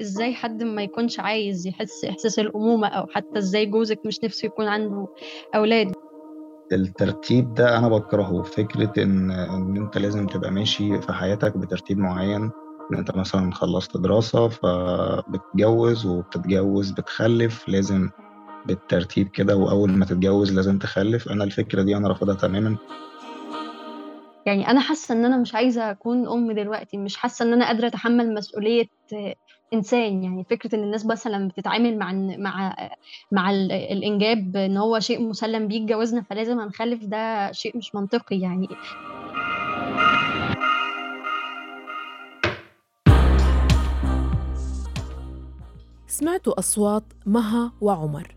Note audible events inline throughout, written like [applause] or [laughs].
إزاي حد ما يكونش عايز يحس إحساس الأمومة أو حتى إزاي جوزك مش نفسه يكون عنده أولاد؟ الترتيب ده أنا بكرهه فكرة إن إن أنت لازم تبقى ماشي في حياتك بترتيب معين إن أنت مثلا خلصت دراسة فبتتجوز وبتتجوز بتخلف لازم بالترتيب كده وأول ما تتجوز لازم تخلف. أنا الفكرة دي أنا رافضها تماما. يعني أنا حاسة إن أنا مش عايزة أكون أم دلوقتي مش حاسة إن أنا قادرة أتحمل مسؤولية إنسان. يعني فكرة إن الناس مثلا بتتعامل مع مع مع الإنجاب إن هو شيء مسلم بيه اتجوزنا فلازم هنخلف ده شيء مش منطقي يعني. سمعتوا أصوات مها وعمر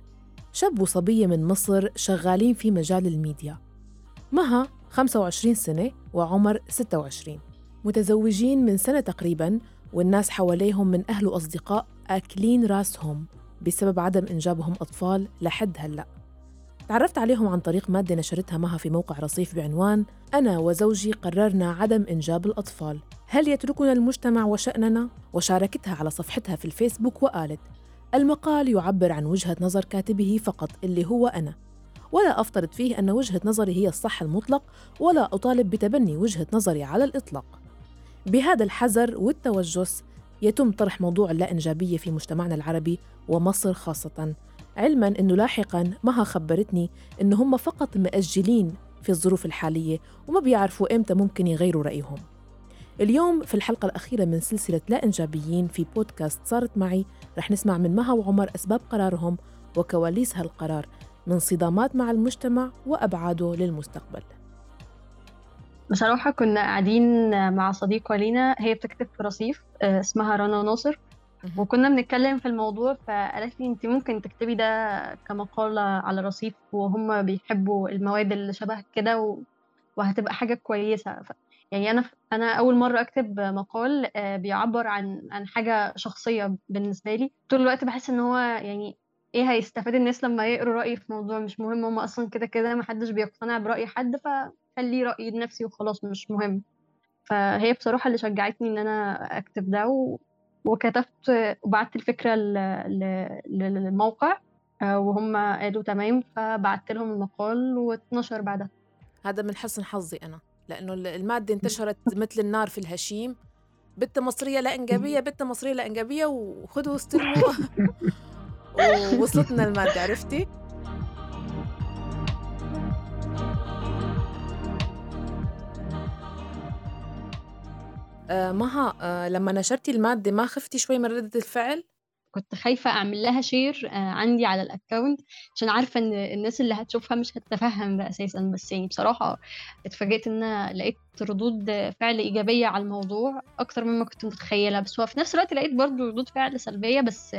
شاب وصبية من مصر شغالين في مجال الميديا. مها 25 سنة وعمر 26 متزوجين من سنة تقريباً والناس حواليهم من أهل وأصدقاء آكلين راسهم بسبب عدم إنجابهم أطفال لحد هلأ. تعرفت عليهم عن طريق مادة نشرتها مها في موقع رصيف بعنوان أنا وزوجي قررنا عدم إنجاب الأطفال. هل يتركنا المجتمع وشأننا؟ وشاركتها على صفحتها في الفيسبوك وقالت المقال يعبر عن وجهة نظر كاتبه فقط اللي هو أنا. ولا أفترض فيه أن وجهة نظري هي الصح المطلق ولا أطالب بتبني وجهة نظري على الإطلاق. بهذا الحذر والتوجس يتم طرح موضوع اللا إنجابية في مجتمعنا العربي ومصر خاصة. علما أنه لاحقا مها خبرتني أنه هم فقط مأجلين في الظروف الحالية وما بيعرفوا إمتى ممكن يغيروا رأيهم. اليوم في الحلقة الأخيرة من سلسلة لا إنجابيين في بودكاست صارت معي رح نسمع من مها وعمر أسباب قرارهم وكواليس هالقرار من صدامات مع المجتمع وأبعاده للمستقبل. بصراحة كنا قاعدين مع صديقة لينا هي بتكتب في رصيف آه، اسمها رنا ناصر. وكنا بنتكلم في الموضوع فقالت لي انت ممكن تكتبي ده كمقالة على رصيف وهم بيحبوا المواد اللي شبه كده وهتبقى حاجة كويسة. يعني أنا أنا أول مرة أكتب مقال آه، بيعبر عن عن حاجة شخصية بالنسبة لي. طول الوقت بحس إن هو يعني إيه هيستفاد الناس لما يقروا رأيي في موضوع مش مهم؟ هم أصلا كده كده محدش بيقتنع برأي حد فخلي رأيي لنفسي وخلاص مش مهم. فهي بصراحة اللي شجعتني إن أنا أكتب ده و... وكتبت وبعت الفكرة للموقع آه، وهم قالوا تمام فبعت لهم المقال واتنشر بعدها. هذا من حسن حظي أنا لأنه المادة انتشرت مثل النار في الهشيم. بنت مصرية لا إنجابية بنت مصرية لا إنجابية وخذوا استلموا [laughs] ووصلتنا [laughs] المادة عرفتي؟ آه مها آه لما نشرتي المادة ما خفتي شوي من ردة الفعل؟ كنت خايفة أعمل لها share آه عندي على ال account عشان عارفة إن الناس اللي هتشوفها مش هتتفهم ده أساسا بس يعني بصراحة اتفاجئت إن أنا لقيت ردود فعل إيجابية على الموضوع أكتر مما كنت متخيلة بس هو في نفس الوقت لقيت برضو ردود فعل سلبية بس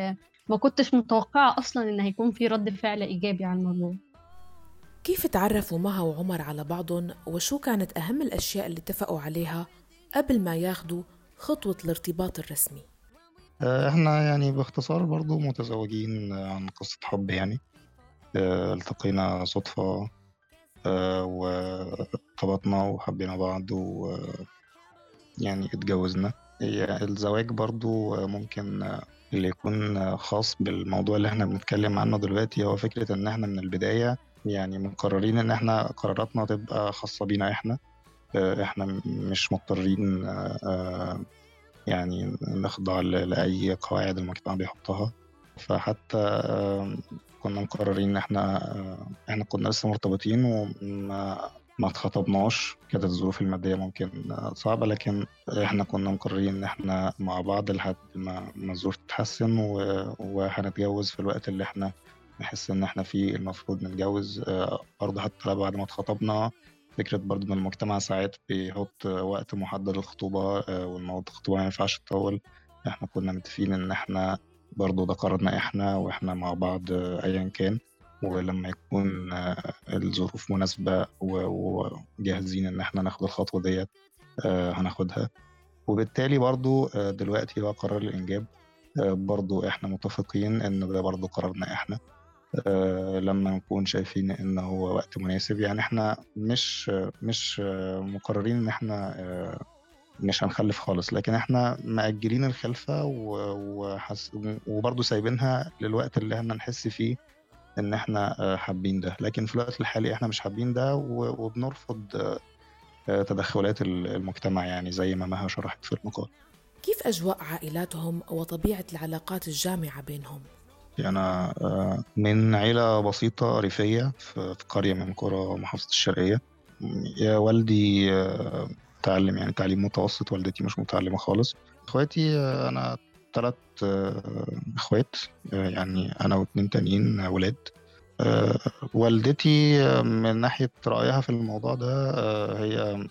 ما كنتش متوقعة أصلا إن هيكون في رد فعل إيجابي على الموضوع. كيف تعرفوا مها وعمر على بعضهم وشو كانت أهم الأشياء اللي اتفقوا عليها قبل ما ياخدوا خطوة الارتباط الرسمي؟ آه، إحنا يعني باختصار برضو متزوجين عن قصة حب يعني. آه، التقينا صدفة آه، وارتبطنا وحبينا بعض و يعني اتجوزنا. هي الزواج برضو ممكن اللي يكون خاص بالموضوع اللي إحنا بنتكلم عنه دلوقتي هو فكرة إن إحنا من البداية يعني مقررين إن إحنا قراراتنا تبقى خاصة بينا إحنا. آه، إحنا مش مضطرين آه، يعني نخضع لأي قواعد المجتمع بيحطها. فحتى آه، كنا مقررين إن إحنا إحنا كنا لسه مرتبطين وما ما اتخطبناش. كانت الظروف المادية ممكن صعبة لكن إحنا كنا مقررين إن إحنا مع بعض لحد ما الظروف تتحسن وهنتجوز في الوقت اللي إحنا نحس إن إحنا فيه المفروض نتجوز. آه، برضه حتى بعد ما اتخطبنا فكرة برضه إن المجتمع ساعات بيحط وقت محدد للخطوبة آه، والموضوع الخطوبة ما ينفعش تطول. إحنا كنا متفقين إن إحنا برضه ده قرارنا إحنا وإحنا مع بعض آه، أيا كان. ولما يكون آه، الظروف مناسبة وجاهزين إن إحنا ناخد الخطوة ديت آه، هناخدها. وبالتالي برضو آه، دلوقتي هو قرار الإنجاب برضو إحنا متفقين إن ده برضو قرارنا إحنا. لما نكون شايفين إن هو وقت مناسب يعني إحنا مش مش مقررين إن إحنا مش هنخلف خالص لكن إحنا مأجلين الخلفة وحس... وبرضه سايبينها للوقت اللي إحنا نحس فيه إن إحنا حابين ده. لكن في الوقت الحالي إحنا مش حابين ده وبنرفض تدخلات المجتمع يعني زي ما مها شرحت في المقال. كيف أجواء عائلاتهم وطبيعة العلاقات الجامعة بينهم؟ أنا من عيلة بسيطة ريفية في قرية من قرى محافظة الشرقية. يا والدي تعلم يعني تعليم متوسط والدتي مش متعلمة خالص. إخواتي أنا ثلاث اخوات يعني أنا واتنين تانيين ولاد والدتي من ناحية رأيها في الموضوع ده هي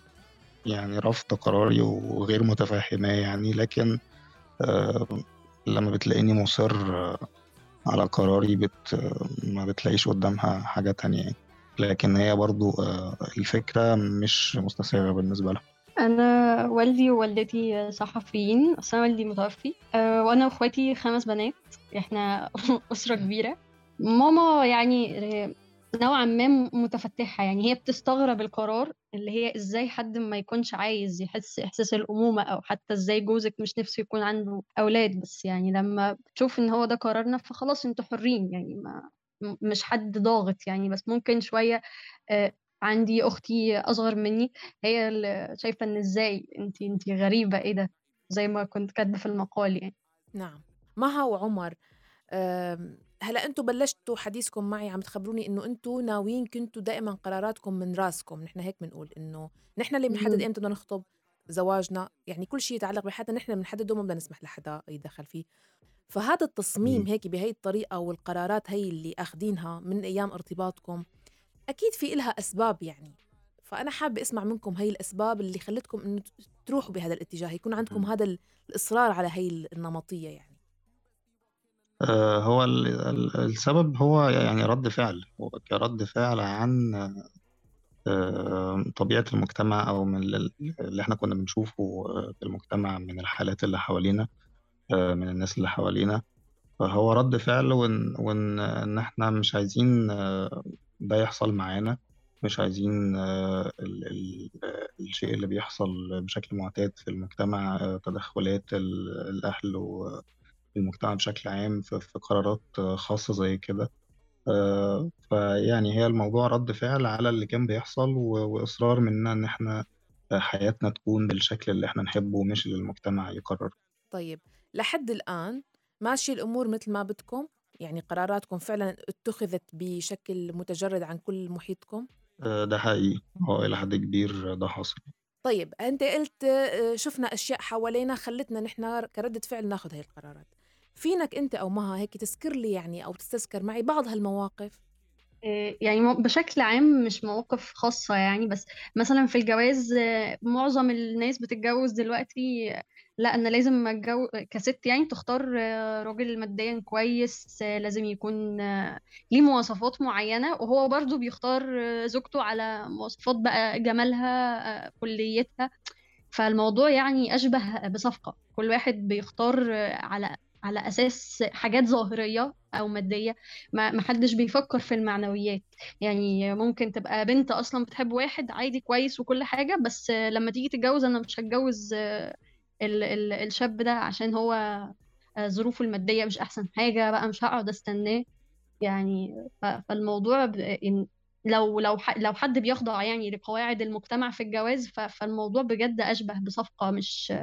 يعني رافضة قراري وغير متفهماه يعني لكن لما بتلاقيني مصر على قراري بت ما بتلاقيش قدامها حاجة تانية يعني. لكن هي برضو الفكرة مش مستساغة بالنسبة لها أنا والدي ووالدتي صحفيين أصلا والدي متوفي. وأنا وإخواتي خمس بنات. إحنا [laughs] أسرة كبيرة. ماما يعني نوعا ما متفتحة. يعني هي بتستغرب القرار اللي هي إزاي حد ما يكونش عايز يحس إحساس الأمومة أو حتى إزاي جوزك مش نفسه يكون عنده أولاد بس. يعني لما بتشوف إن هو ده قرارنا فخلاص أنتوا حرين. يعني ما مش حد ضاغط يعني. بس ممكن شوية آه عندي أختي أصغر مني هي اللي شايفة إن إزاي انت انت غريبة إيه ده؟ زي ما كنت كاتبة في المقال يعني. نعم. مها وعمر هلا أنتم بلشتوا حديثكم معي عم تخبروني إنه أنتم ناويين كنتوا دائما قراراتكم من راسكم؟ نحن هيك بنقول إنه نحن اللي بنحدد إمتى بدنا نخطب زواجنا يعني كل شيء يتعلق بحياتنا نحن بنحدده وما بدنا نسمح لحدا يتدخل فيه. فهذا التصميم هيك بهي الطريقة والقرارات هي اللي اخذينها من أيام ارتباطكم. أكيد في إلها أسباب يعني. فأنا حابة أسمع منكم هي الأسباب اللي خلتكم إنه تروحوا بهذا الاتجاه. يكون عندكم هذا الإصرار على هي النمطية يعني. هو السبب هو يعني رد فعل. هو كرد فعل عن طبيعة المجتمع أو من اللي إحنا كنا بنشوفه في المجتمع من الحالات اللي حوالينا من الناس اللي حوالينا. فهو رد فعل وإن, وإن إن إحنا مش عايزين ده يحصل معانا. مش عايزين الشيء اللي بيحصل بشكل معتاد في المجتمع تدخلات الأهل و المجتمع بشكل عام في قرارات خاصة زي كده. فيعني هي الموضوع رد فعل على اللي كان بيحصل وإصرار مننا إن إحنا حياتنا تكون بالشكل اللي إحنا نحبه مش اللي المجتمع يقرر. طيب لحد الآن ماشي الأمور مثل ما بدكم؟ يعني قراراتكم فعلا اتخذت بشكل متجرد عن كل محيطكم؟ ده حقيقي. هو إلى حد كبير ده حصل. طيب أنت قلت شفنا أشياء حوالينا خلتنا نحن كردة فعل ناخذ هاي القرارات. فينك أنت أو مها هيك تذكر لي يعني أو تستذكر معي بعض هالمواقف؟ يعني بشكل عام مش مواقف خاصة يعني بس مثلا في الجواز معظم الناس بتتجوز دلوقتي لا أنا لازم أتجوز كست يعني تختار راجل ماديا كويس لازم يكون ليه مواصفات معينة وهو برضو بيختار زوجته على مواصفات بقى جمالها كليتها. فالموضوع يعني أشبه بصفقة كل واحد بيختار على على أساس حاجات ظاهرية أو مادية. ما حدش بيفكر في المعنويات. يعني ممكن تبقى بنت أصلا بتحب واحد عادي كويس وكل حاجة بس لما تيجي تتجوز أنا مش هتجوز ال ال الشاب ده عشان هو ظروفه المادية مش أحسن حاجة بقى مش هقعد أستناه. يعني فالموضوع لو لو لو حد بيخضع يعني لقواعد المجتمع في الجواز فالموضوع بجد أشبه بصفقة مش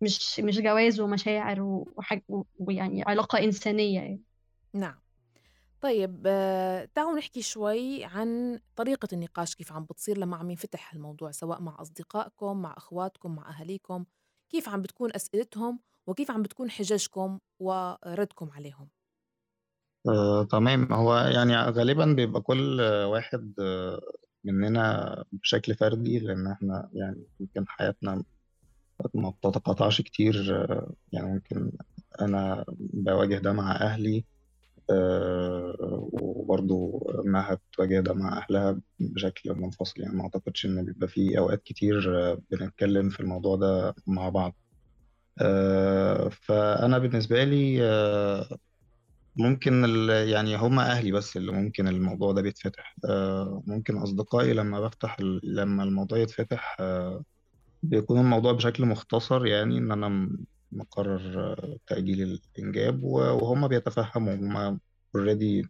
مش مش جواز ومشاعر وحاج ويعني علاقة إنسانية يعني. نعم. طيب تعالوا نحكي شوي عن طريقة النقاش كيف عم بتصير لما عم ينفتح الموضوع سواء مع أصدقائكم مع أخواتكم مع أهاليكم. كيف عم بتكون أسئلتهم وكيف عم بتكون حججكم وردكم عليهم؟ آه، تمام. هو يعني غالبا بيبقى كل واحد مننا بشكل فردي لأن إحنا يعني يمكن حياتنا ما بتتقاطعش كتير يعني ممكن أنا بواجه ده مع أهلي وبرضه ما بتواجه ده مع أهلها بشكل منفصل. يعني ما أعتقدش إن بيبقى في أوقات كتير بنتكلم في الموضوع ده مع بعض. فأنا بالنسبة لي ممكن يعني هما أهلي بس اللي ممكن الموضوع ده بيتفتح. ممكن أصدقائي لما بفتح لما الموضوع يتفتح بيكون الموضوع بشكل مختصر يعني إن أنا مقرر تأجيل الإنجاب وهم بيتفهموا هم اوريدي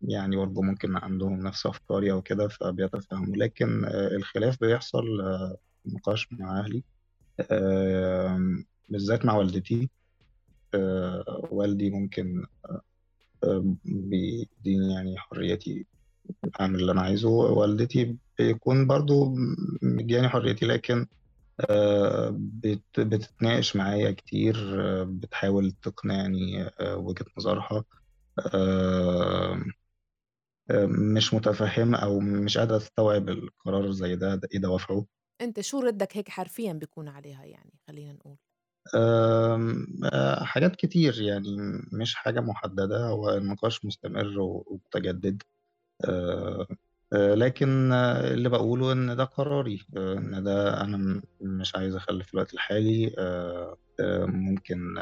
يعني برضه ممكن عندهم نفس أفكاري أو كده فبيتفهموا. لكن الخلاف بيحصل نقاش مع أهلي بالذات مع والدتي. والدي ممكن بيديني يعني حريتي أعمل اللي أنا عايزه. والدتي بيكون برضو مدياني حريتي لكن بتتناقش معايا كتير بتحاول تقنعني وجهة نظرها مش متفهمة أو مش قادرة تستوعب القرار زي ده إيه دوافعه أنت شو ردك هيك حرفيا بيكون عليها يعني خلينا نقول؟ حاجات كتير يعني مش حاجة محددة. هو النقاش مستمر ومتجدد. لكن اللي بقوله إن ده قراري إن ده أنا مش عايز أخلف في الوقت الحالي ممكن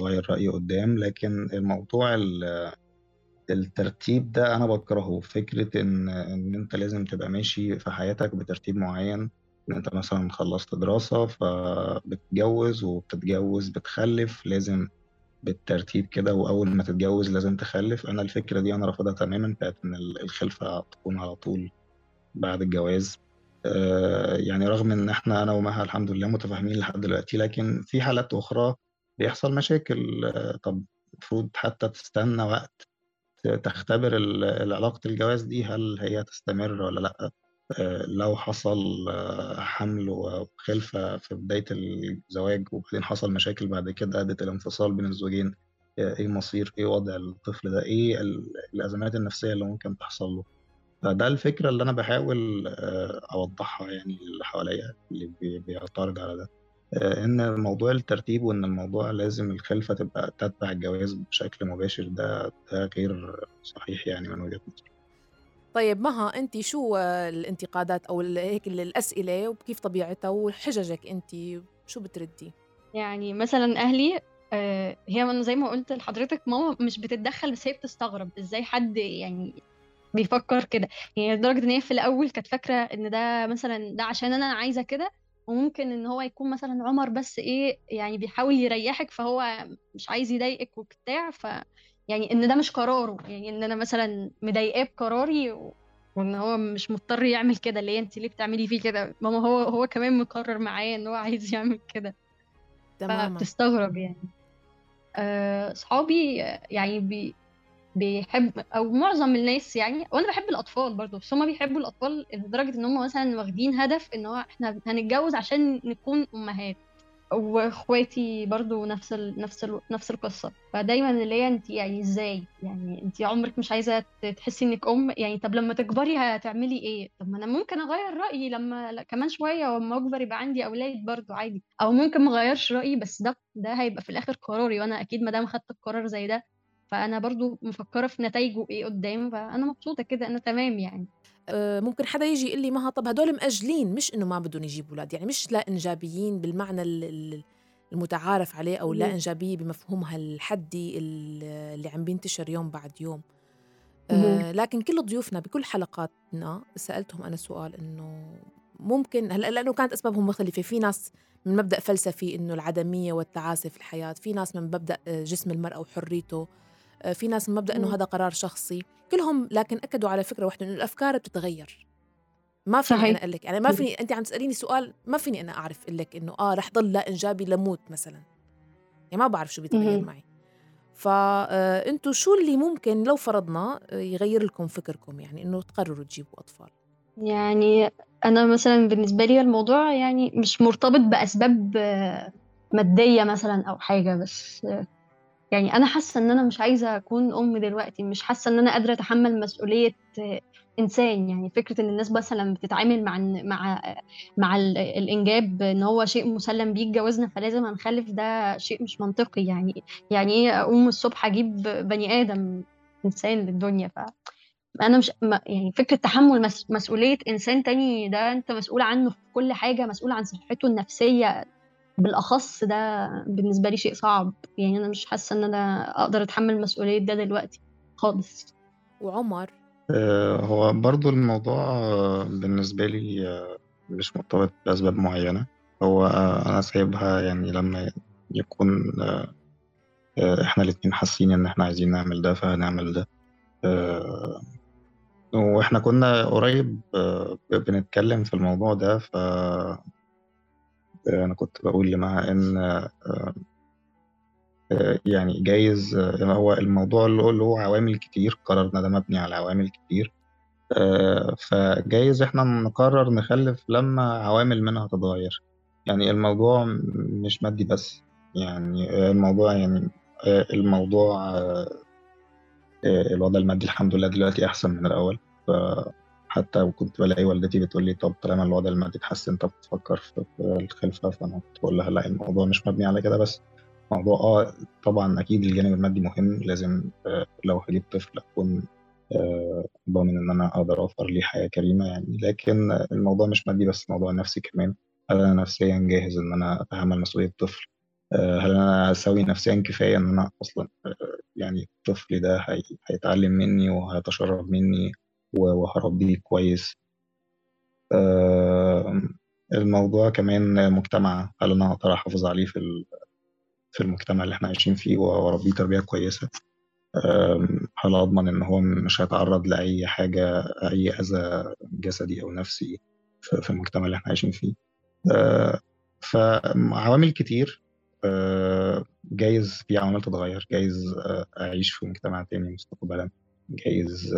أغير رأيي قدام لكن الموضوع الترتيب ده أنا بكرهه. فكرة إن إن أنت لازم تبقى ماشي في حياتك بترتيب معين إن أنت مثلا خلصت دراسة فبتتجوز وبتتجوز بتخلف لازم بالترتيب كده وأول ما تتجوز لازم تخلف. أنا الفكرة دي أنا رافضها تماما بتاعت إن الخلفة تكون على طول بعد الجواز. آه يعني رغم إن إحنا أنا ومها الحمد لله متفاهمين لحد دلوقتي لكن في حالات أخرى بيحصل مشاكل. آه طب المفروض حتى تستنى وقت تختبر علاقة الجواز دي هل هي تستمر ولا لأ؟ لو حصل حمل وخلفة في بداية الزواج وبعدين حصل مشاكل بعد كده أدت الانفصال بين الزوجين إيه مصير إيه وضع الطفل ده؟ إيه الأزمات النفسية اللي ممكن تحصل له؟ فده الفكرة اللي أنا بحاول أوضحها يعني اللي حواليا اللي بيعترض على ده. إن موضوع الترتيب وإن الموضوع لازم الخلفة تبقى تتبع الجواز بشكل مباشر ده ده غير صحيح يعني من وجهة نظري. طيب مها انت شو الانتقادات أو هيك الأسئلة وكيف طبيعتها وحججك انت؟ شو بتردي؟ يعني مثلا أهلي آه، هي زي ما قلت لحضرتك ماما مش بتتدخل بس هي بتستغرب إزاي حد يعني بيفكر كده. يعني لدرجة إن هي في الأول كانت فاكرة إن ده مثلا ده عشان أنا عايزة كده وممكن إن هو يكون مثلا عمر بس إيه يعني بيحاول يريحك فهو مش عايز يضايقك وبتاع ف يعني إن ده مش قراره يعني إن أنا مثلا مضايقاه بقراري وإن هو مش مضطر يعمل كده اللي انت ليه بتعملي فيه كده؟ ماما هو هو كمان مقرر معايا إن هو عايز [laughs] يعمل كده. تماما. فبتستغرب يعني. آه، صحابي يعني بي بيحب أو معظم الناس يعني وأنا بحب الأطفال برضه بس هم بيحبوا الأطفال لدرجة إن هم مثلا واخدين هدف إن هو إحنا هنتجوز عشان نكون أمهات. واخواتي برضو نفس ال... نفس ال... نفس القصة. فدايما اللي هي انت يعني إزاي؟ يعني انت عمرك مش عايزة تحسي انك أم؟ يعني طب لما تكبري هتعملي إيه؟ طب ما أنا ممكن أغير رأيي لما كمان شوية وما أكبر يبقى عندي أولاد برضو عادي. أو ممكن ما أغيرش رأيي بس ده ده هيبقى في الآخر قراري وأنا أكيد ما دام خدت القرار زي ده فأنا برضو مفكرة في نتائجه إيه قدام فأنا مبسوطة كده أنا تمام يعني. آه، ممكن حدا يجي يقول لي مها طب هدول مأجلين مش إنه ما بدهم يجيبوا أولاد يعني مش لا إنجابيين بالمعنى المتعارف عليه أو لا إنجابية بمفهومها الحدي اللي عم بينتشر يوم بعد يوم. آه لكن كل ضيوفنا بكل حلقاتنا سألتهم أنا سؤال إنه ممكن هلأ لأنه كانت أسبابهم مختلفة في ناس من مبدأ فلسفي إنه العدمية والتعاسه في الحياة في ناس من مبدأ آه، جسم المرأة وحريته. في ناس من مبدأ إنه هذا قرار شخصي. كلهم لكن أكدوا على فكرة واحدة إنه الأفكار بتتغير. ما فيني أنا أقول لك يعني ما فيني انت عم تسأليني سؤال ما فيني أنا أعرف أقول لك إنه آه رح ضل لا إنجابي لموت مثلا. يعني ما بعرف شو بيتغير معي. فانتوا آه، شو اللي ممكن لو فرضنا آه، يغير لكم فكركم؟ يعني إنه تقرروا تجيبوا أطفال. يعني أنا مثلا بالنسبة لي الموضوع يعني مش مرتبط بأسباب مادية مثلا أو حاجة بس يعني أنا حاسة إن أنا مش عايزة أكون أم دلوقتي مش حاسة إن أنا قادرة أتحمل مسؤولية إنسان. يعني فكرة إن الناس مثلا بتتعامل مع مع مع الإنجاب إن هو شيء مسلم بيه اتجوزنا فلازم هنخلف ده شيء مش منطقي. يعني يعني إيه أقوم الصبح أجيب بني آدم إنسان للدنيا؟ ف أنا مش يعني فكرة تحمل مسؤولية إنسان تاني ده أنت مسؤول عنه في كل حاجة مسؤول عن صحته النفسية بالأخص ده بالنسبة لي شيء صعب. يعني أنا مش حاسة إن أنا أقدر أتحمل مسؤوليه ده دلوقتي خالص. وعمر؟ آه، هو برضو الموضوع بالنسبة لي مش مرتبط بأسباب معينة. هو أنا سايبها يعني لما يكون إحنا الاتنين حاسين إن إحنا عايزين نعمل ده فهنعمل ده. وإحنا كنا قريب بنتكلم في الموضوع ده ف أنا كنت بقول لمها إن يعني جايز هو الموضوع اللي له عوامل كتير قرارنا ده مبني على عوامل كتير فجايز إحنا نقرر نخلف لما عوامل منها تتغير. يعني الموضوع مش مادي بس يعني الموضوع يعني الموضوع الوضع المادي الحمد لله دلوقتي أحسن من الأول فحتى كنت بلاقي والدتي بتقول لي طب طالما الوضع المادي اتحسن طب تفكر في الخلفة. فأنا كنت بقول لها لا الموضوع مش مبني على كده بس. موضوع آه طبعا أكيد الجانب المادي مهم. لازم لو هجيب طفل أكون ضامن إن أنا أقدر أوفر ليه حياة كريمة يعني. لكن الموضوع مش مادي بس موضوع نفسي كمان. هل أنا نفسيا جاهز إن أنا أتحمل مسؤولية طفل؟ هل أنا سوي نفسيا كفاية إن أنا أصلا يعني طفلي ده هي... هيتعلم مني وهيتشرب مني؟ وهربيه كويس. الموضوع كمان مجتمع هل أنا أقدر أحافظ عليه في في المجتمع اللي إحنا عايشين فيه وأربيه تربية كويسة؟ هل أضمن إن هو مش هيتعرض لأي حاجة أي أذى جسدي أو نفسي في المجتمع اللي إحنا عايشين فيه؟ فعوامل كتير جايز في عوامل تتغير جايز أعيش في مجتمع تاني مستقبلا. جايز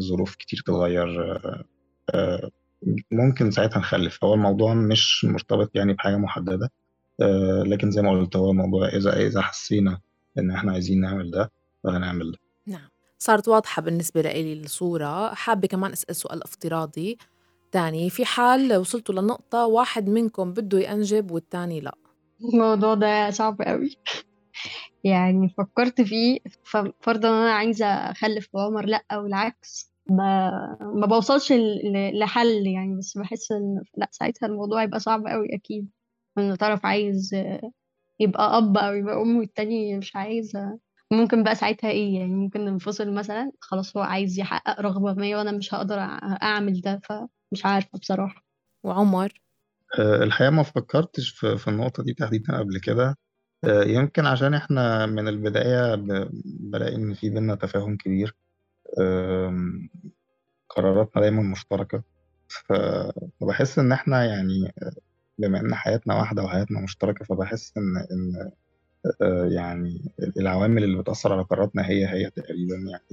ظروف كتير تتغير ممكن ساعتها نخلف. هو الموضوع مش مرتبط يعني بحاجة محددة لكن زي ما قلت هو الموضوع إذا إذا حسينا إن إحنا عايزين نعمل ده فهنعمل ده. نعم. صارت واضحة بالنسبة لي الصورة. حابة كمان أسأل سؤال افتراضي تاني. في حال وصلتوا لنقطة واحد منكم بده ينجب والتاني لا. الموضوع ده صعب قوي يعني فكرت فيه ففرضا أنا عايزة أخلف عمر لأ أو العكس ما ما بوصلش لحل يعني بس بحس إن لأ ساعتها الموضوع يبقى صعب قوي أكيد إن طرف عايز يبقى أب أو يبقى أم والتاني مش عايز ممكن بقى ساعتها إيه يعني ممكن ننفصل مثلا خلاص هو عايز يحقق رغبة ما وأنا مش هقدر أعمل ده فمش عارفة بصراحة. وعمر؟ الحقيقة ما فكرتش في, في النقطة دي تحديدا قبل كده. يمكن عشان إحنا من البداية بلاقي إن في بينا تفاهم كبير قراراتنا دايما مشتركة. فبحس إن إحنا يعني بما إن حياتنا واحدة وحياتنا مشتركة فبحس إن إن يعني العوامل اللي بتأثر على قراراتنا هي هي تقريبا يعني.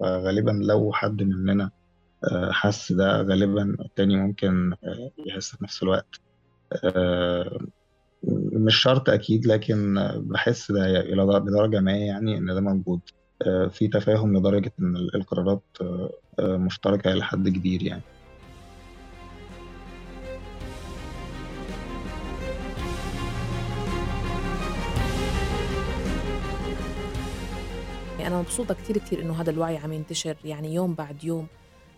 فغالبا لو حد مننا حس ده غالبا التاني ممكن يحس في نفس الوقت. مش شرط أكيد لكن بحس ده بدرجة ما يعني إن ده موجود. في تفاهم لدرجة إن القرارات مشتركة إلى حد كبير يعني أنا مبسوطة كتير كتير إنه هذا الوعي عم ينتشر يعني يوم بعد يوم.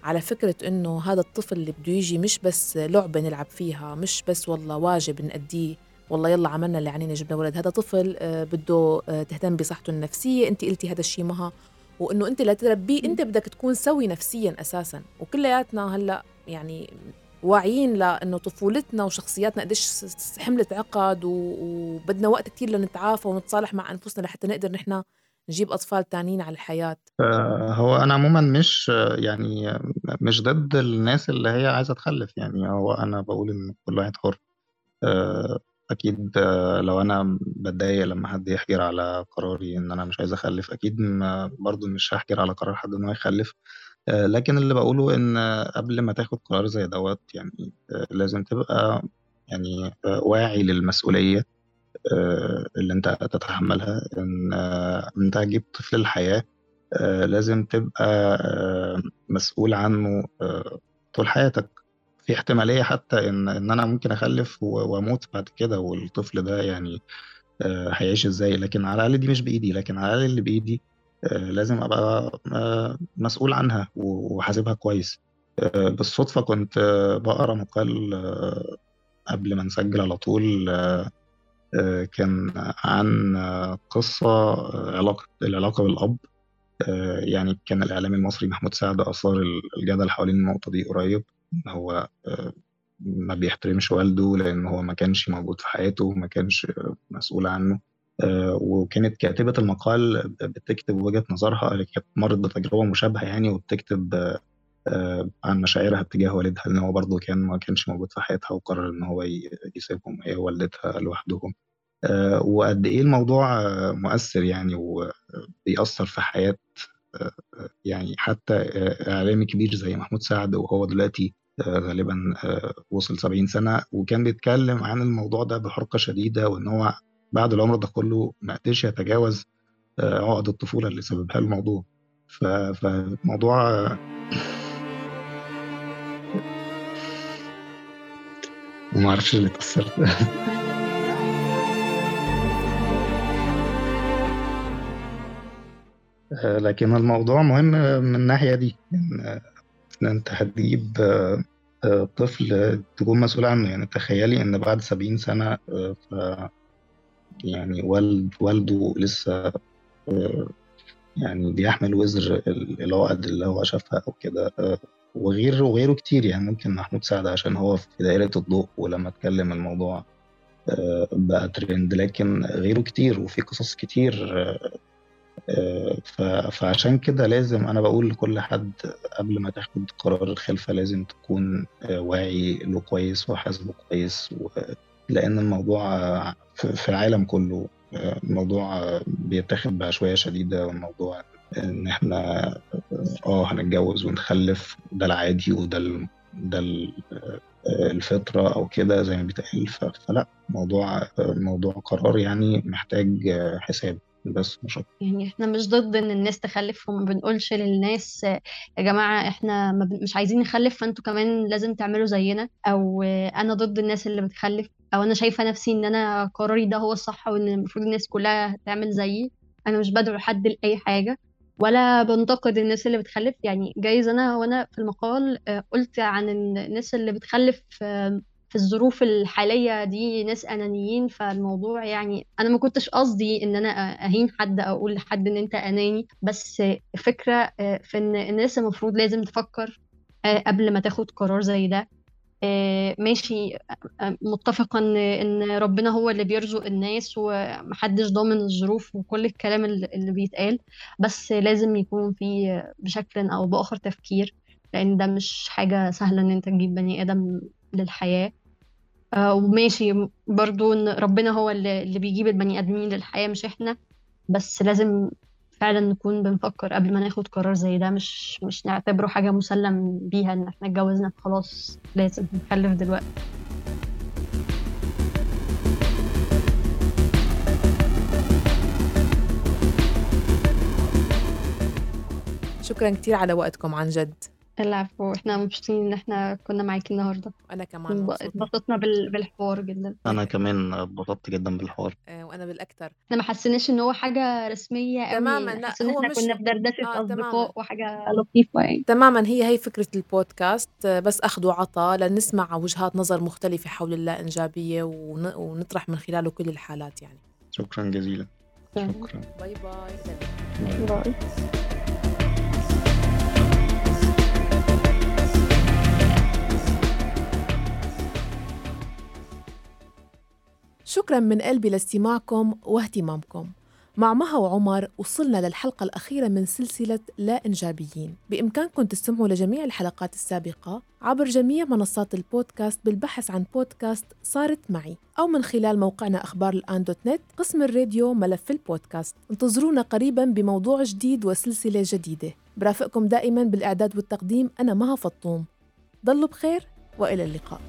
على فكرة إنه هذا الطفل اللي بده يجي مش بس لعبة نلعب فيها مش بس والله واجب نأديه. والله يلا عملنا اللي علينا جبنا ولد. هذا طفل بده تهتم بصحته النفسية. أنت قلتي هذا الشيء مها وإنه أنت لتربيه أنت بدك تكون سوي نفسيا أساسا. وكلياتنا هلأ يعني واعيين لأنه طفولتنا وشخصياتنا قديش حملت عقد وبدنا وقت كتير لنتعافى ونتصالح مع أنفسنا لحتى نقدر نحن نجيب أطفال تانيين على الحياة. هو أنا عموما مش يعني مش ضد الناس اللي هي عايزة تخلف. يعني هو أنا بقول إن كل واحد حر. أكيد لو أنا بتضايق لما حد يحجر على قراري إن أنا مش عايز أخلف أكيد برضو مش هحجر على قرار حد إن هو يخلف. لكن اللي بقوله إن قبل ما تاخد قرار زي دوت يعني لازم تبقى يعني واعي للمسؤولية اللي أنت تتحملها. إن أنت هتجيب طفل الحياة لازم تبقى مسؤول عنه طول حياتك. في احتمالية حتى إن إن أنا ممكن أخلف وأموت بعد كده والطفل ده يعني هيعيش إزاي؟ لكن على الأقل دي مش بإيدي. لكن على الأقل اللي بإيدي لازم أبقى مسؤول عنها وحاسبها كويس. بالصدفة كنت بقرأ مقال قبل ما نسجل على طول كان عن قصة علاقة العلاقة بالأب. يعني كان الإعلامي المصري محمود سعد أثار الجدل حوالين النقطة دي قريب. هو آه، ما بيحترمش والده لأن هو ما كانش موجود في حياته وما كانش مسؤول عنه. آه، وكانت كاتبة المقال بتكتب وجهة نظرها اللي كانت مرت بتجربة مشابهة يعني وبتكتب آه، عن مشاعرها تجاه والدها إن هو برضه كان ما كانش موجود في حياتها وقرر إن هو يسيبهم هي ووالدتها لوحدهم. وقد إيه الموضوع مؤثر يعني وبيأثر في حياة يعني حتى إعلامي كبير زي محمود سعد وهو دلوقتي غالبا وصل 70 سنة وكان بيتكلم عن الموضوع ده بحرقة شديدة وإن هو بعد العمر ده كله ما قدرش يتجاوز عقد الطفولة اللي سببها الموضوع. فالموضوع ما أعرفش اللي اتأثرت. [laughs] لكن الموضوع مهم من الناحية دي إن أنت هتجيب طفل تكون مسؤول عنه. يعني تخيلي إن بعد سبعين سنة ف يعني والد والده لسه يعني بيحمل وزر العقد اللي هو شافها أو كده وغير وغيره كتير. يعني ممكن محمود سعد عشان هو في دائرة الضوء ولما اتكلم الموضوع بقى ترند لكن غيره كتير وفي قصص كتير فعشان كده لازم أنا بقول لكل حد قبل ما تاخد قرار الخلفة لازم تكون واعي له كويس وحاسبه كويس لأن الموضوع في العالم كله الموضوع بيتاخد بعشوائية شديدة والموضوع إن إحنا آه هنتجوز ونخلف ده العادي وده ال ده ال الفطرة أو كده زي ما بيتقال فلا موضوع موضوع قرار يعني محتاج حساب. بس مش أكتر. يعني إحنا مش ضد إن الناس تخلف وما بنقولش للناس يا جماعة إحنا مش عايزين نخلف فأنتوا كمان لازم تعملوا زينا. أو أنا ضد الناس اللي بتخلف أو أنا شايفة نفسي إن أنا قراري ده هو الصح وإن المفروض الناس كلها تعمل زيي. أنا مش بدعو حد لأي حاجة ولا بنتقد الناس اللي بتخلف. يعني جايز أنا وأنا في المقال آه، قلت عن الناس اللي بتخلف آه، في الظروف الحالية دي ناس أنانيين فالموضوع يعني أنا ما كنتش قصدي إن أنا أهين حد أو أقول لحد إن أنت أناني بس الفكرة آه، في إن الناس المفروض لازم تفكر آه، قبل ما تاخد قرار زي ده. آه، ماشي إن إن ربنا هو اللي بيرزق الناس ومحدش ضامن الظروف وكل الكلام اللي بيتقال بس لازم يكون في بشكل أو بآخر تفكير لأن ده مش حاجة سهلة إن أنت تجيب بني آدم للحياة. آه، وماشي. برضو إن ربنا هو اللي اللي بيجيب البني آدمين للحياة مش إحنا. بس لازم فعلا نكون بنفكر قبل ما ناخد قرار زي ده. مش مش نعتبره حاجة مسلم بيها إن إحنا اتجوزنا. خلاص لازم نخلف دلوقتي. شكرا كتير على وقتكم عن جد. العفو إحنا مبسوطين إن إحنا كنا معاكي النهاردة. وأنا كمان مبسوطة. اتبسطنا بال- بالحوار جدا. أنا كمان اتبسطت جدا بالحوار. آه، وأنا بالأكثر إحنا ما حسيناش إن هو حاجة رسمية قوي تماما. لا حاسين إن هو إحنا مش كنا في دردشة آه تماما. أصدقاء وحاجة لطيفة يعني. تماما. هي هي فكرة البودكاست آه، بس أخذ وعطاء لنسمع وجهات نظر مختلفة حول اللا إنجابية ون- ونطرح من خلاله كل الحالات يعني. شكرا جزيلا. شكرا. bye bye. bye. شكرا من قلبي لاستماعكم واهتمامكم. مع مها وعمر وصلنا للحلقة الأخيرة من سلسلة لا إنجابيين. بإمكانكم تستمعوا لجميع الحلقات السابقة عبر جميع منصات البودكاست بالبحث عن بودكاست صارت معي أو من خلال موقعنا أخبار الآن دوت نت قسم الراديو ملف البودكاست. انتظرونا قريبا بموضوع جديد وسلسلة جديدة. برافقكم دائما بالإعداد والتقديم أنا مها فطوم. ضلوا بخير وإلى اللقاء.